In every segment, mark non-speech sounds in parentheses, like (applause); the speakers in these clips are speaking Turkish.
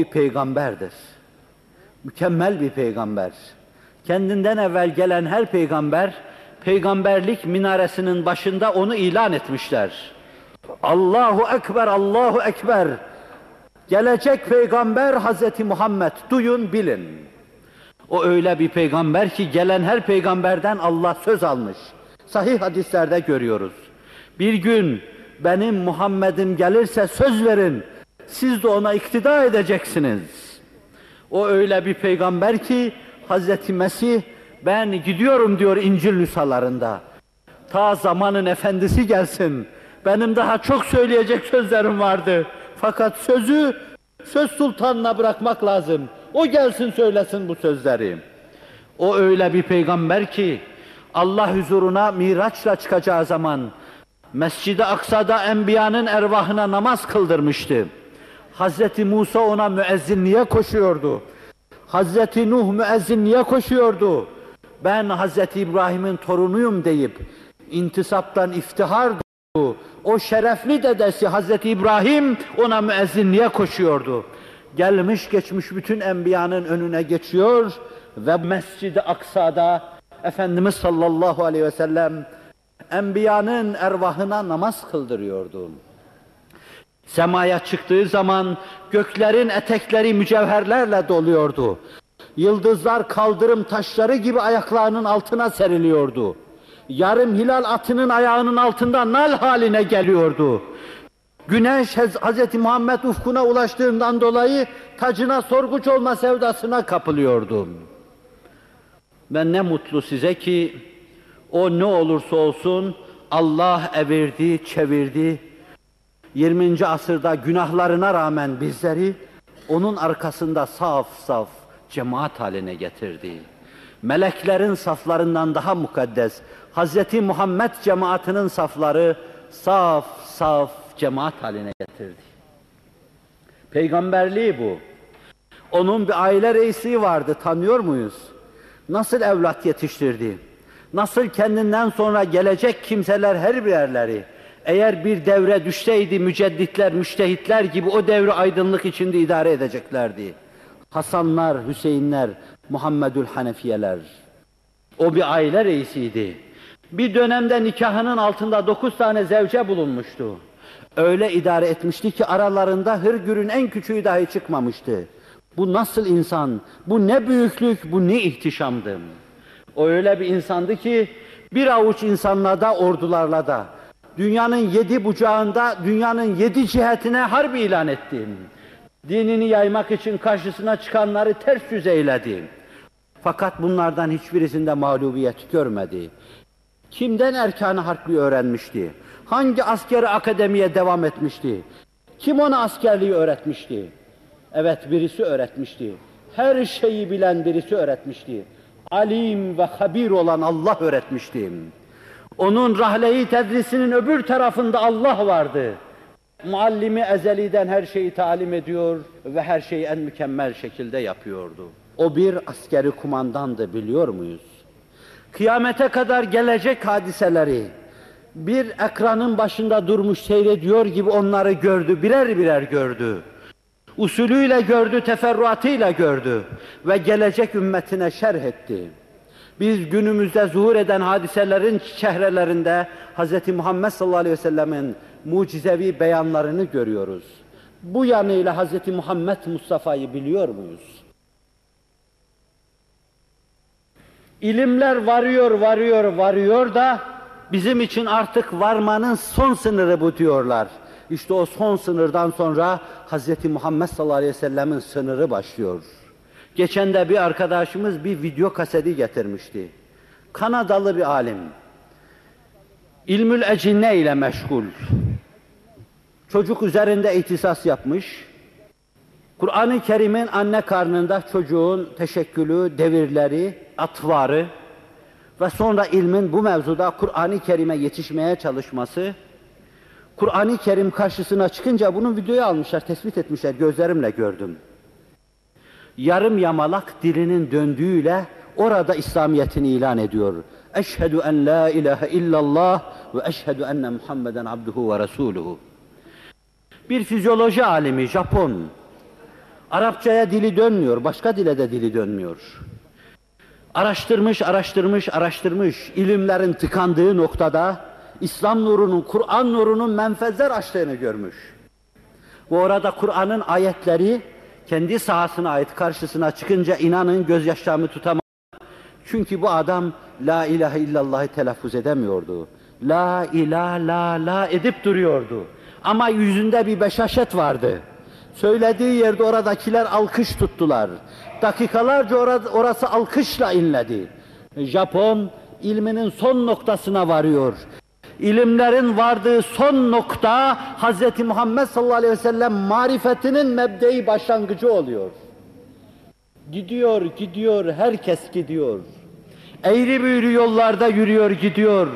Bir peygamberdir. Mükemmel bir peygamber. Kendinden evvel gelen her peygamber, peygamberlik minaresinin başında onu ilan etmişler. Allahu Ekber, Allahu Ekber. Gelecek peygamber Hazreti Muhammed. Duyun, bilin. O öyle bir peygamber ki gelen her peygamberden Allah söz almış. Sahih hadislerde görüyoruz. Bir gün benim Muhammed'im gelirse söz verin. Siz de ona iktida edeceksiniz. O öyle bir peygamber ki Hazreti Mesih ben gidiyorum diyor İncil nüshalarında. Ta zamanın efendisi gelsin. Benim daha çok söyleyecek sözlerim vardı. Fakat sözü söz sultanına bırakmak lazım. O gelsin söylesin bu sözleri. O öyle bir peygamber ki Allah huzuruna miraçla çıkacağı zaman Mescid-i Aksa'da enbiyanın ervahına namaz kıldırmıştı. Hazreti Musa ona müezzinliğe koşuyordu. Hazreti Nuh müezzinliğe koşuyordu. Ben Hazreti İbrahim'in torunuyum deyip intisaptan iftihar duydu. O şerefli dedesi Hazreti İbrahim ona müezzinliğe koşuyordu. Gelmiş geçmiş bütün enbiyanın önüne geçiyor ve Mescid-i Aksa'da Efendimiz sallallahu aleyhi ve sellem enbiyanın ervahına namaz kıldırıyordu. Semaya çıktığı zaman göklerin etekleri mücevherlerle doluyordu. Yıldızlar kaldırım taşları gibi ayaklarının altına seriliyordu. Yarım hilal atının ayağının altında nal haline geliyordu. Güneş Hz. Muhammed ufkuna ulaştığından dolayı tacına sorguç olma sevdasına kapılıyordu. Ve ne mutlu size ki o ne olursa olsun Allah evirdi, çevirdi. 20. asırda günahlarına rağmen bizleri onun arkasında saf saf cemaat haline getirdi. Meleklerin saflarından daha mukaddes, Hz. Muhammed cemaatinin safları saf saf cemaat haline getirdi. Peygamberliği bu. Onun bir aile reisi vardı, tanıyor muyuz? Nasıl evlat yetiştirdi? Nasıl kendinden sonra gelecek kimseler her birerleri, eğer bir devre düşseydi mücedditler, müştehitler gibi o devri aydınlık içinde idare edeceklerdi. Hasanlar, Hüseyinler, Muhammedül Hanefiyeler. O bir aile reisiydi. Bir dönemde nikahının altında dokuz tane zevce bulunmuştu. Öyle idare etmişti ki aralarında hırgürün en küçüğü dahi çıkmamıştı. Bu nasıl insan, bu ne büyüklük, bu ne ihtişamdı. O öyle bir insandı ki bir avuç insanla da ordularla da dünyanın yedi bucağında dünyanın yedi cihetine harp ilan etti. Dinini yaymak için karşısına çıkanları ters yüz eyledi. Fakat bunlardan hiçbirisinde mağlubiyet görmedi. Kimden erkanı harpli öğrenmişti? Hangi askeri akademiye devam etmişti? Kim ona askerliği öğretmişti? Evet birisi öğretmişti. Her şeyi bilen birisi öğretmişti. Alim ve habir olan Allah öğretmişti. Onun rahleyi tedrisinin öbür tarafında Allah vardı. Muallimi ezeliden her şeyi talim ediyor ve her şeyi en mükemmel şekilde yapıyordu. O bir askeri kumandandı biliyor muyuz? Kıyamete kadar gelecek hadiseleri bir ekranın başında durmuş seyrediyor gibi onları gördü, birer birer gördü. Usulüyle gördü, teferruatıyla gördü ve gelecek ümmetine şerh etti. Biz günümüzde zuhur eden hadiselerin çehrelerinde Hz. Muhammed sallallahu aleyhi ve sellemin mucizevi beyanlarını görüyoruz. Bu yanıyla Hz. Muhammed Mustafa'yı biliyor muyuz? İlimler varıyor, varıyor, varıyor da bizim için artık varmanın son sınırı bu diyorlar. İşte o son sınırdan sonra Hz. Muhammed sallallahu aleyhi ve sellemin sınırı başlıyor. Geçen de bir arkadaşımız bir video kaseti getirmişti. Kanadalı bir alim. İlmül ecinne ile meşgul. Çocuk üzerinde ihtisas yapmış. Kur'an-ı Kerim'in anne karnında çocuğun teşekkülü, devirleri, atvarı ve sonra ilmin bu mevzuda Kur'an-ı Kerim'e yetişmeye çalışması, Kur'an-ı Kerim karşısına çıkınca bunun videoyu almışlar, tespit etmişler, gözlerimle gördüm. Yarım yamalak dilinin döndüğüyle orada İslamiyetini ilan ediyor. Eşhedü en la ilahe illallah ve eşhedü enne Muhammeden abduhu ve resuluhu. Bir fizyoloji alimi Japon Arapçaya dili dönmüyor, başka dile de dili dönmüyor. Araştırmış, araştırmış, araştırmış. ilimlerin tıkandığı noktada İslam nurunun, Kur'an nurunun menfezler açtığını görmüş. Ve orada Kur'an'ın ayetleri kendi sahasına ait karşısına çıkınca inanın gözyaşlarımı tutamam. Çünkü bu adam la ilahe illallah'ı telaffuz edemiyordu. La ilah la la edip duruyordu. Ama yüzünde bir beşaşet vardı. Söylediği yerde oradakiler alkış tuttular. Dakikalarca orası alkışla inledi. Japon ilminin son noktasına varıyor. İlimlerin vardığı son nokta Hz. Muhammed sallallahu aleyhi ve sellem marifetinin mebdei başlangıcı oluyor. Gidiyor, gidiyor, herkes gidiyor. Eğri büğrü yollarda yürüyor, gidiyor.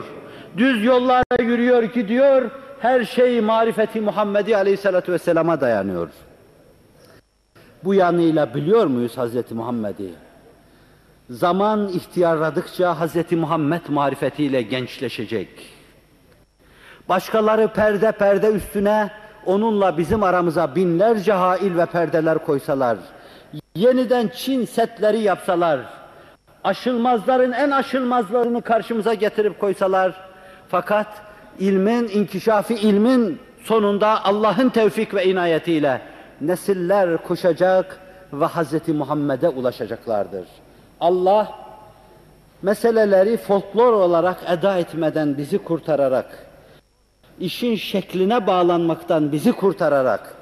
Düz yollarda yürüyor, gidiyor. Her şey marifeti Muhammedi aleyhissalatu vesselama dayanıyor. Bu yanıyla biliyor muyuz Hazreti Muhammed'i? Zaman ihtiyarladıkça Hazreti Muhammed marifetiyle gençleşecek. Başkaları perde perde üstüne onunla bizim aramıza binlerce hail ve perdeler koysalar, yeniden Çin setleri yapsalar, aşılmazların en aşılmazlarını karşımıza getirip koysalar, fakat ilmin, inkişafi ilmin sonunda Allah'ın tevfik ve inayetiyle nesiller koşacak ve Hz. Muhammed'e ulaşacaklardır. Allah meseleleri folklor olarak eda etmeden bizi kurtararak, işin şekline bağlanmaktan bizi kurtararak,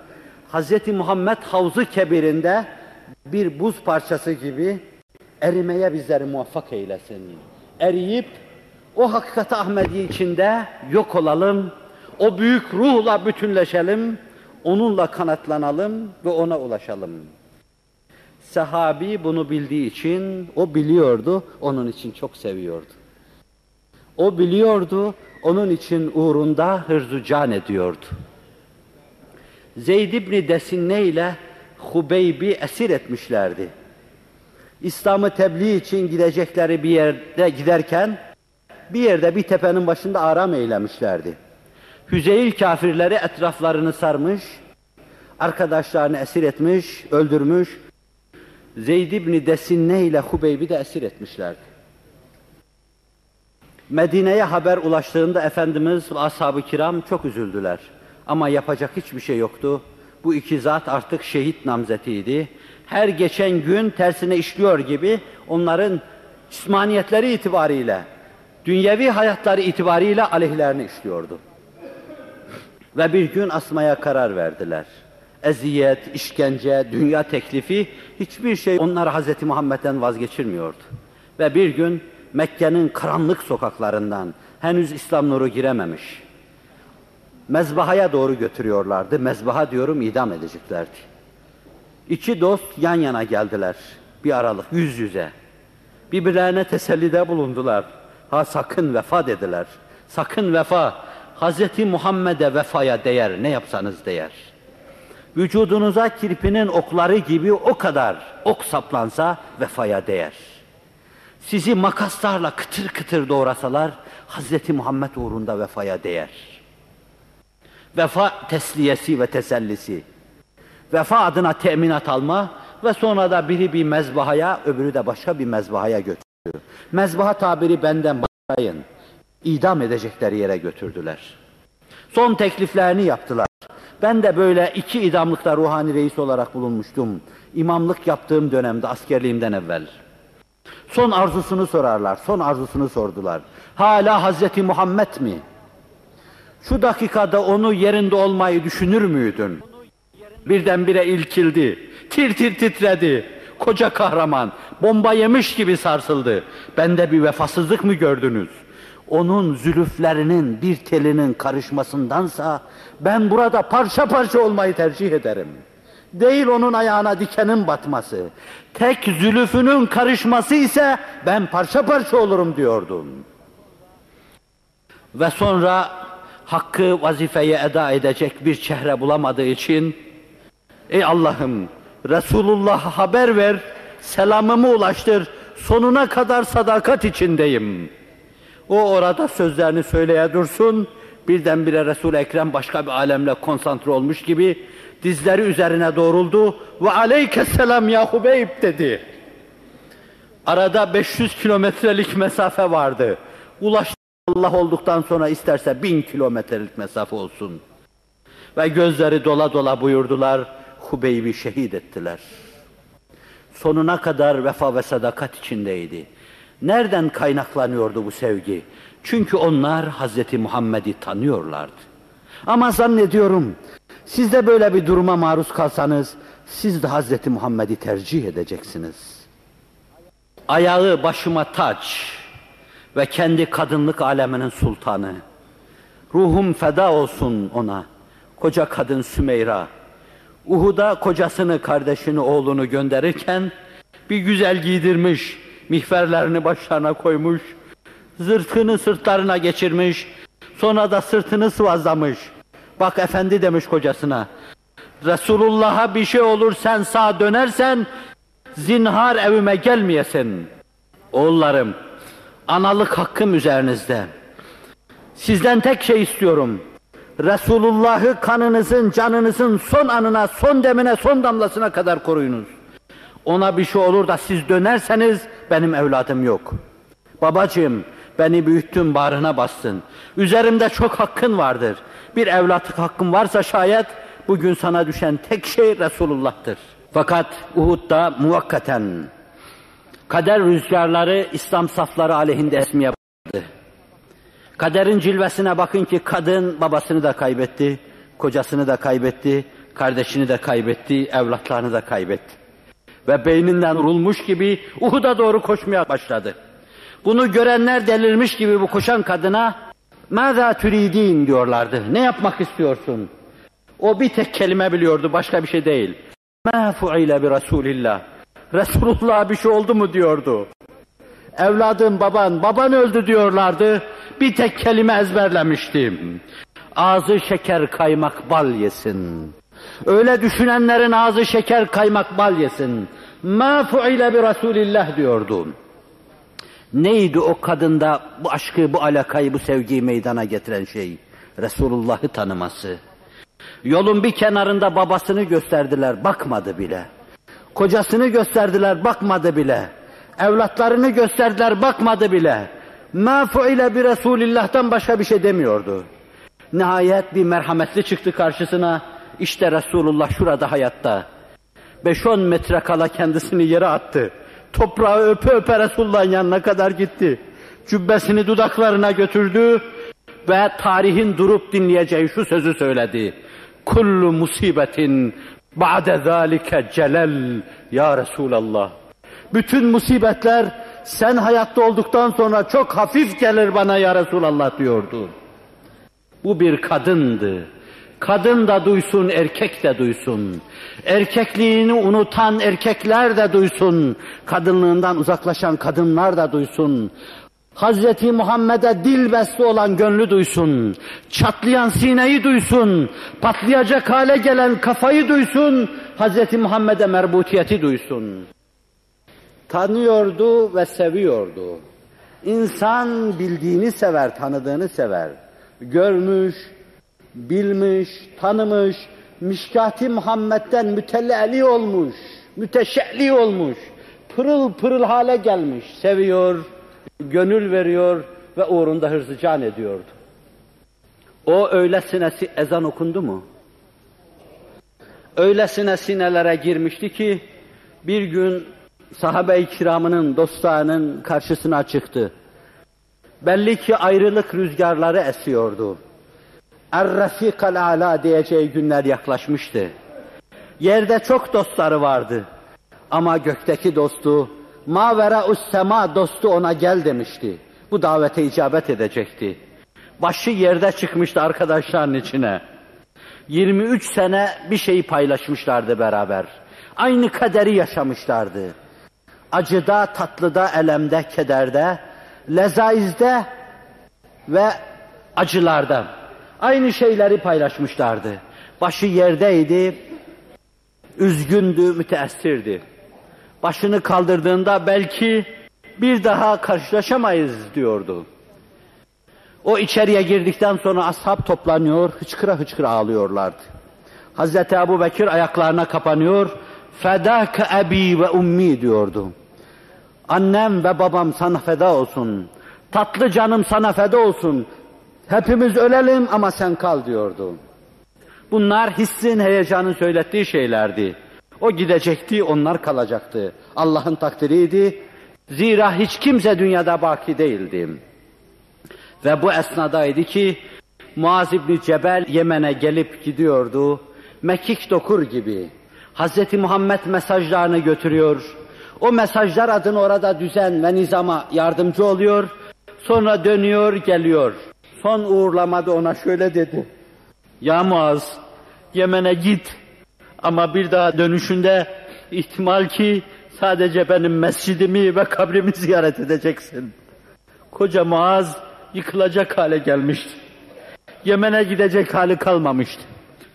Hz. Muhammed Havzu Kebir'inde bir buz parçası gibi erimeye bizleri muvaffak eylesin. Eriyip o hakikat Ahmedi içinde yok olalım, o büyük ruhla bütünleşelim, onunla kanatlanalım ve ona ulaşalım. Sahabi bunu bildiği için, o biliyordu, onun için çok seviyordu. O biliyordu, onun için uğrunda hırzu can ediyordu. Zeyd ibn Desinne ile Hubeybi esir etmişlerdi. İslam'ı tebliğ için gidecekleri bir yerde giderken, bir yerde bir tepenin başında aram eylemişlerdi. Hüzeyl kafirleri etraflarını sarmış, arkadaşlarını esir etmiş, öldürmüş. Zeyd ibn Desinne ile Hubeybi de esir etmişlerdi. Medine'ye haber ulaştığında Efendimiz ve ashab-ı kiram çok üzüldüler. Ama yapacak hiçbir şey yoktu. Bu iki zat artık şehit namzetiydi. Her geçen gün tersine işliyor gibi onların cismaniyetleri itibariyle, dünyevi hayatları itibariyle aleyhlerini işliyordu. Ve bir gün asmaya karar verdiler. Eziyet, işkence, dünya teklifi hiçbir şey onları Hz. Muhammed'den vazgeçirmiyordu. Ve bir gün Mekke'nin karanlık sokaklarından henüz İslam nuru girememiş. Mezbahaya doğru götürüyorlardı. Mezbaha diyorum idam edeceklerdi. İki dost yan yana geldiler. Bir aralık yüz yüze. Birbirlerine tesellide bulundular. Ha sakın vefa dediler. Sakın vefa. Hazreti Muhammed'e vefaya değer. Ne yapsanız değer. Vücudunuza kirpinin okları gibi o kadar ok saplansa vefaya değer. Sizi makaslarla kıtır kıtır doğrasalar Hazreti Muhammed uğrunda vefaya değer. Vefa tesliyesi ve tesellisi. Vefa adına teminat alma ve sonra da biri bir mezbahaya, öbürü de başka bir mezbahaya götürüyor. Mezbaha tabiri benden başlayın. İdam edecekleri yere götürdüler. Son tekliflerini yaptılar. Ben de böyle iki idamlıkta ruhani reis olarak bulunmuştum. İmamlık yaptığım dönemde askerliğimden evvel. Son arzusunu sorarlar, son arzusunu sordular. Hala Hazreti Muhammed mi? Şu dakikada onu yerinde olmayı düşünür müydün? Birdenbire ilkildi, tir tir titredi. Koca kahraman, bomba yemiş gibi sarsıldı. Bende bir vefasızlık mı gördünüz? Onun zülüflerinin bir telinin karışmasındansa ben burada parça parça olmayı tercih ederim.'' Değil onun ayağına dikenin batması. Tek zülüfünün karışması ise ben parça parça olurum diyordum. Ve sonra hakkı vazifeye eda edecek bir çehre bulamadığı için Ey Allah'ım Resulullah'a haber ver, selamımı ulaştır, sonuna kadar sadakat içindeyim. O orada sözlerini söyleye dursun, birdenbire Resul-i Ekrem başka bir alemle konsantre olmuş gibi Dizleri üzerine doğruldu ve aleykesselam ya Hubeyb dedi. Arada 500 kilometrelik mesafe vardı. Ulaş Allah olduktan sonra isterse bin kilometrelik mesafe olsun. Ve gözleri dola dola buyurdular, Hubeyb'i şehit ettiler. Sonuna kadar vefa ve sadakat içindeydi. Nereden kaynaklanıyordu bu sevgi? Çünkü onlar Hazreti Muhammed'i tanıyorlardı. Ama zannediyorum siz de böyle bir duruma maruz kalsanız siz de Hazreti Muhammed'i tercih edeceksiniz. Ayağı başıma taç ve kendi kadınlık aleminin sultanı. Ruhum feda olsun ona. Koca kadın Sümeyra. Uhud'a kocasını, kardeşini, oğlunu gönderirken bir güzel giydirmiş, mihverlerini başlarına koymuş, zırtını sırtlarına geçirmiş, sonra da sırtını sıvazlamış. Bak efendi demiş kocasına, Resulullah'a bir şey olur sen sağ dönersen, zinhar evime gelmeyesin. Oğullarım, analık hakkım üzerinizde. Sizden tek şey istiyorum. Resulullah'ı kanınızın, canınızın son anına, son demine, son damlasına kadar koruyunuz. Ona bir şey olur da siz dönerseniz benim evladım yok. Babacığım beni büyüttün bağrına bastın. Üzerimde çok hakkın vardır. Bir evlatlık hakkın varsa şayet bugün sana düşen tek şey Resulullah'tır. Fakat Uhud'da muvakkaten kader rüzgarları İslam safları aleyhinde esmeye başladı. Kaderin cilvesine bakın ki kadın babasını da kaybetti, kocasını da kaybetti, kardeşini de kaybetti, evlatlarını da kaybetti. Ve beyninden vurulmuş gibi Uhud'a doğru koşmaya başladı. Bunu görenler delirmiş gibi bu koşan kadına ماذا تريدين diyorlardı. Ne yapmak istiyorsun? O bir tek kelime biliyordu, başka bir şey değil. مَا فُعِلَ بِرَسُولِ Resulullah bir şey oldu mu diyordu. Evladım baban, baban öldü diyorlardı. Bir tek kelime ezberlemiştim. Ağzı şeker kaymak bal yesin. Öyle düşünenlerin ağzı şeker kaymak bal yesin. Ma fuile bi Resulillah diyordu. Neydi o kadında bu aşkı, bu alakayı, bu sevgiyi meydana getiren şey? Resulullah'ı tanıması. Yolun bir kenarında babasını gösterdiler, bakmadı bile. Kocasını gösterdiler, bakmadı bile. Evlatlarını gösterdiler, bakmadı bile. Ma fuile bi Resulillah'tan başka bir şey demiyordu. Nihayet bir merhametli çıktı karşısına. İşte Resulullah şurada hayatta. 5-10 metre kala kendisini yere attı. Toprağı öpe öpe Resulullah'ın yanına kadar gitti. Cübbesini dudaklarına götürdü ve tarihin durup dinleyeceği şu sözü söyledi. Kullu musibetin ba'de zâlike celel ya Resulallah. Bütün musibetler sen hayatta olduktan sonra çok hafif gelir bana ya Resulallah diyordu. Bu bir kadındı. Kadın da duysun, erkek de duysun. Erkekliğini unutan erkekler de duysun. Kadınlığından uzaklaşan kadınlar da duysun. Hazreti Muhammed'e dil besli olan gönlü duysun. Çatlayan sineyi duysun. Patlayacak hale gelen kafayı duysun. Hazreti Muhammed'e merbutiyeti duysun. Tanıyordu ve seviyordu. İnsan bildiğini sever, tanıdığını sever. Görmüş, bilmiş, tanımış, Mişkati Muhammed'den mütelli olmuş, müteşelli olmuş, pırıl pırıl hale gelmiş, seviyor, gönül veriyor ve uğrunda hırzı can ediyordu. O öylesine ezan okundu mu? Öylesine sinelere girmişti ki bir gün sahabe-i kiramının, dostlarının karşısına çıktı. Belli ki ayrılık rüzgarları esiyordu. Er-Rafikal Ala diyeceği günler yaklaşmıştı. Yerde çok dostları vardı. Ama gökteki dostu, Mavera sema dostu ona gel demişti. Bu davete icabet edecekti. Başı yerde çıkmıştı arkadaşların içine. 23 sene bir şeyi paylaşmışlardı beraber. Aynı kaderi yaşamışlardı. Acıda, tatlıda, elemde, kederde, lezaizde ve acılarda. Aynı şeyleri paylaşmışlardı. Başı yerdeydi, üzgündü, müteessirdi. Başını kaldırdığında belki bir daha karşılaşamayız diyordu. O içeriye girdikten sonra ashab toplanıyor, hıçkıra hıçkıra ağlıyorlardı. Hazreti Ebu Bekir ayaklarına kapanıyor. Fedâke ebi ve ummi diyordu. Annem ve babam sana feda olsun. Tatlı canım sana feda olsun. Hepimiz ölelim ama sen kal diyordu. Bunlar hissin, heyecanın söylettiği şeylerdi. O gidecekti, onlar kalacaktı. Allah'ın takdiriydi. Zira hiç kimse dünyada baki değildi. Ve bu esnadaydı ki Muaz İbni Cebel Yemen'e gelip gidiyordu. Mekik dokur gibi. Hz. Muhammed mesajlarını götürüyor. O mesajlar adına orada düzen ve nizama yardımcı oluyor. Sonra dönüyor, geliyor. Son uğurlamada ona şöyle dedi. Ya Muaz, Yemen'e git. Ama bir daha dönüşünde ihtimal ki sadece benim mescidimi ve kabrimi (laughs) ziyaret edeceksin. Koca Muaz yıkılacak hale gelmişti. Yemen'e gidecek hali kalmamıştı.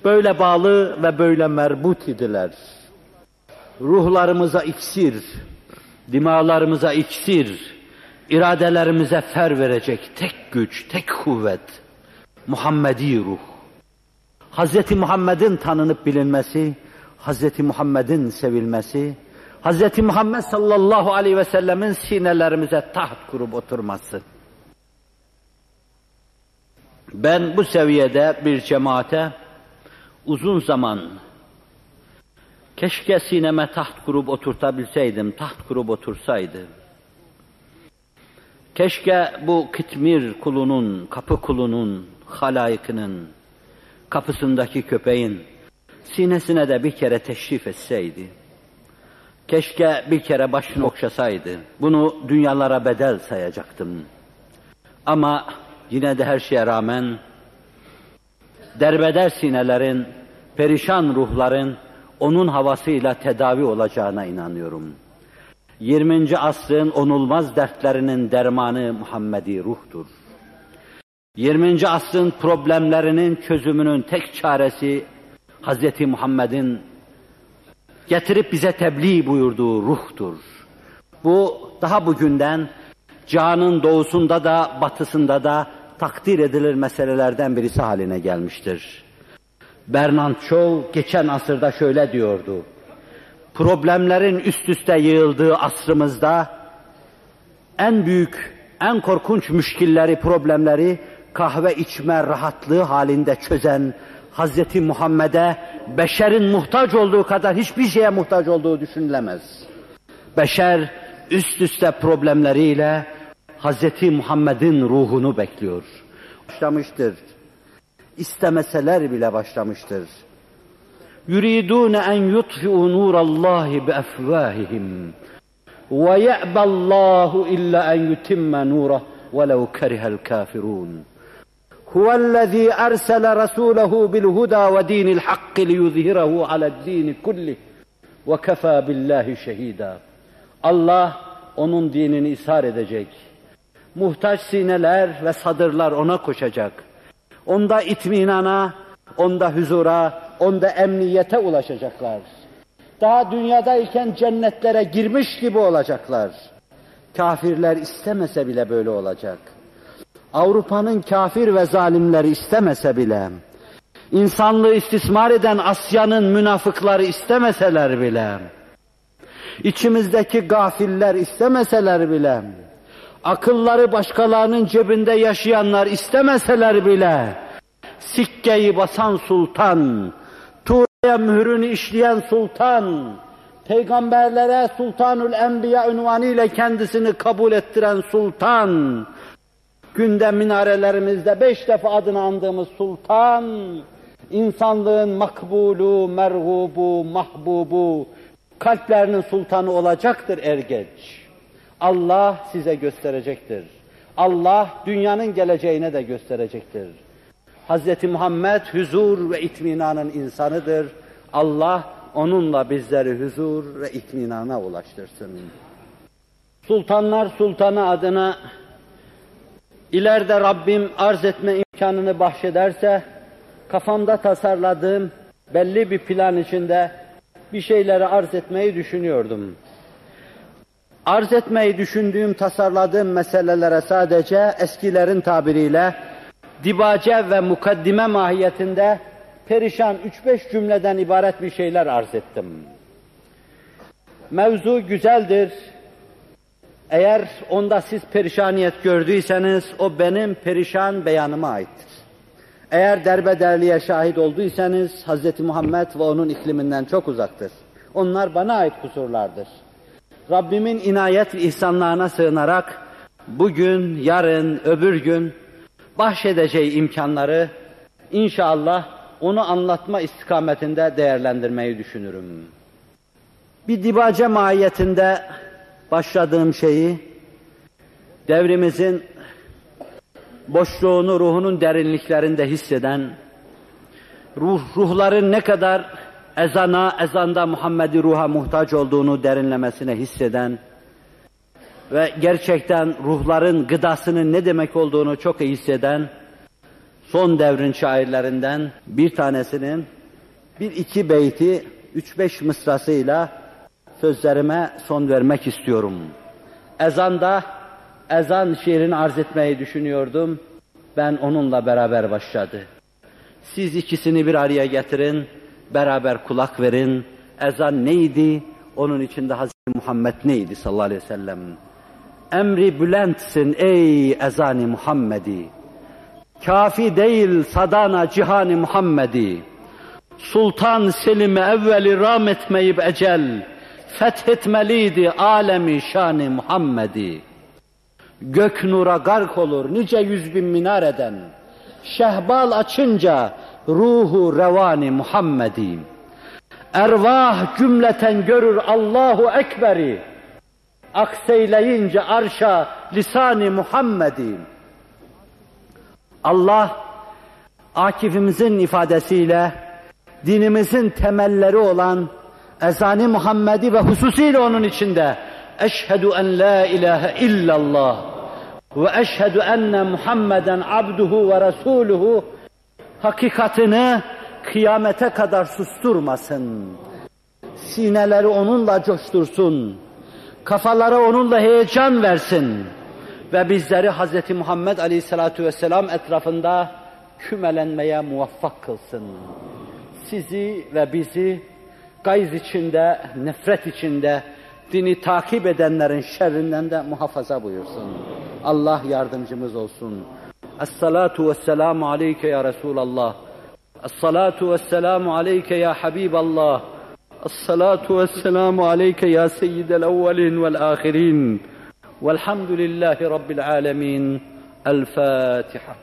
Böyle bağlı ve böyle merbut idiler. Ruhlarımıza iksir, dimalarımıza iksir, iradelerimize fer verecek tek güç, tek kuvvet, Muhammedi ruh. Hz. Muhammed'in tanınıp bilinmesi, Hz. Muhammed'in sevilmesi, Hz. Muhammed sallallahu aleyhi ve sellemin sinelerimize taht kurup oturması. Ben bu seviyede bir cemaate uzun zaman keşke sineme taht kurup oturtabilseydim, taht kurup otursaydı. Keşke bu kitmir kulunun, kapı kulunun, halayıkının, kapısındaki köpeğin sinesine de bir kere teşrif etseydi. Keşke bir kere başını okşasaydı. Bunu dünyalara bedel sayacaktım. Ama yine de her şeye rağmen derbeder sinelerin, perişan ruhların onun havasıyla tedavi olacağına inanıyorum. 20. asrın onulmaz dertlerinin dermanı Muhammedi ruhtur. 20. asrın problemlerinin çözümünün tek çaresi Hz. Muhammed'in getirip bize tebliğ buyurduğu ruhtur. Bu daha bugünden canın doğusunda da batısında da takdir edilir meselelerden birisi haline gelmiştir. Bernard Shaw geçen asırda şöyle diyordu. Problemlerin üst üste yığıldığı asrımızda en büyük, en korkunç müşkilleri, problemleri kahve içme rahatlığı halinde çözen Hz. Muhammed'e beşerin muhtaç olduğu kadar hiçbir şeye muhtaç olduğu düşünülemez. Beşer üst üste problemleriyle Hz. Muhammed'in ruhunu bekliyor. Başlamıştır. İstemeseler bile başlamıştır. يُرِيدُونَ أَنْ يُطْفِئُوا نُورَ اللّٰهِ بِأَفْوَاهِهِمْ وَيَأْبَى اللّٰهُ إِلَّا أَنْ يُتِمَّ نُورَهُ وَلَوْ كَرِهَ الْكَافِرُونَ هُوَ الَّذ۪ي أَرْسَلَ رَسُولَهُ بِالْهُدَى وَد۪ينِ الْحَقِّ لِيُظْهِرَهُ عَلَى الد۪ينِ كُلِّهِ وَكَفَى بِاللّٰهِ شَه۪يدًا Allah onun dinini ishar edecek. Muhtaç sineler ve sadırlar ona koşacak. Onda itminana, onda huzura, onda emniyete ulaşacaklar. Daha dünyadayken cennetlere girmiş gibi olacaklar. Kafirler istemese bile böyle olacak. Avrupa'nın kafir ve zalimleri istemese bile, insanlığı istismar eden Asya'nın münafıkları istemeseler bile, içimizdeki gafiller istemeseler bile, akılları başkalarının cebinde yaşayanlar istemeseler bile, sikkeyi basan sultan, mührünü işleyen sultan, peygamberlere Sultanül Enbiya ünvanı ile kendisini kabul ettiren sultan, günde minarelerimizde beş defa adını andığımız sultan, insanlığın makbulu, merhubu, mahbubu, kalplerinin sultanı olacaktır er geç. Allah size gösterecektir. Allah dünyanın geleceğine de gösterecektir. Hz. Muhammed huzur ve itminanın insanıdır. Allah onunla bizleri huzur ve itminana ulaştırsın. Sultanlar Sultanı adına ileride Rabbim arz etme imkanını bahşederse kafamda tasarladığım belli bir plan içinde bir şeyleri arz etmeyi düşünüyordum. Arz etmeyi düşündüğüm, tasarladığım meselelere sadece eskilerin tabiriyle dibace ve mukaddime mahiyetinde perişan üç beş cümleden ibaret bir şeyler arz ettim. Mevzu güzeldir. Eğer onda siz perişaniyet gördüyseniz o benim perişan beyanıma aittir. Eğer derbederliğe şahit olduysanız Hz. Muhammed ve onun ikliminden çok uzaktır. Onlar bana ait kusurlardır. Rabbimin inayet ve ihsanlarına sığınarak bugün, yarın, öbür gün bahşedeceği imkanları inşallah onu anlatma istikametinde değerlendirmeyi düşünürüm. Bir dibace mahiyetinde başladığım şeyi devrimizin boşluğunu ruhunun derinliklerinde hisseden, ruh, ruhların ne kadar ezana, ezanda Muhammed'i ruha muhtaç olduğunu derinlemesine hisseden ve gerçekten ruhların gıdasının ne demek olduğunu çok iyi hisseden son devrin şairlerinden bir tanesinin bir iki beyti, üç beş mısrasıyla sözlerime son vermek istiyorum. Ezanda, ezan şiirini arz etmeyi düşünüyordum. Ben onunla beraber başladı. Siz ikisini bir araya getirin, beraber kulak verin. Ezan neydi? Onun içinde Hazreti Muhammed neydi sallallahu aleyhi ve sellem? Emri bülentsin ey ezani Muhammedi. Kafi değil sadana cihani Muhammedi. Sultan Selim'e evveli ram etmeyip ecel, fethetmeliydi alemi şani Muhammedi. Gök nura gark olur nice yüz bin minareden, şehbal açınca ruhu revani Muhammedi. Ervah cümleten görür Allahu Ekber'i, akseyleyince arşa lisani Muhammedi. Allah Akif'imizin ifadesiyle dinimizin temelleri olan ezani Muhammedi ve hususiyle onun içinde eşhedü en la ilahe illallah ve eşhedü enne Muhammeden abduhu ve resuluhu hakikatini kıyamete kadar susturmasın. Sineleri onunla coştursun. Kafalara onunla heyecan versin. Ve bizleri Hz. Muhammed Aleyhisselatü Vesselam etrafında kümelenmeye muvaffak kılsın. Sizi ve bizi gayz içinde, nefret içinde, dini takip edenlerin şerrinden de muhafaza buyursun. Allah yardımcımız olsun. Es-salatu vesselamu aleyke ya Resulallah. Es-salatu vesselamu aleyke ya Habiballah. الصلاة والسلام عليك يا سيد الأولين والآخرين. والحمد لله رب العالمين. الفاتحة.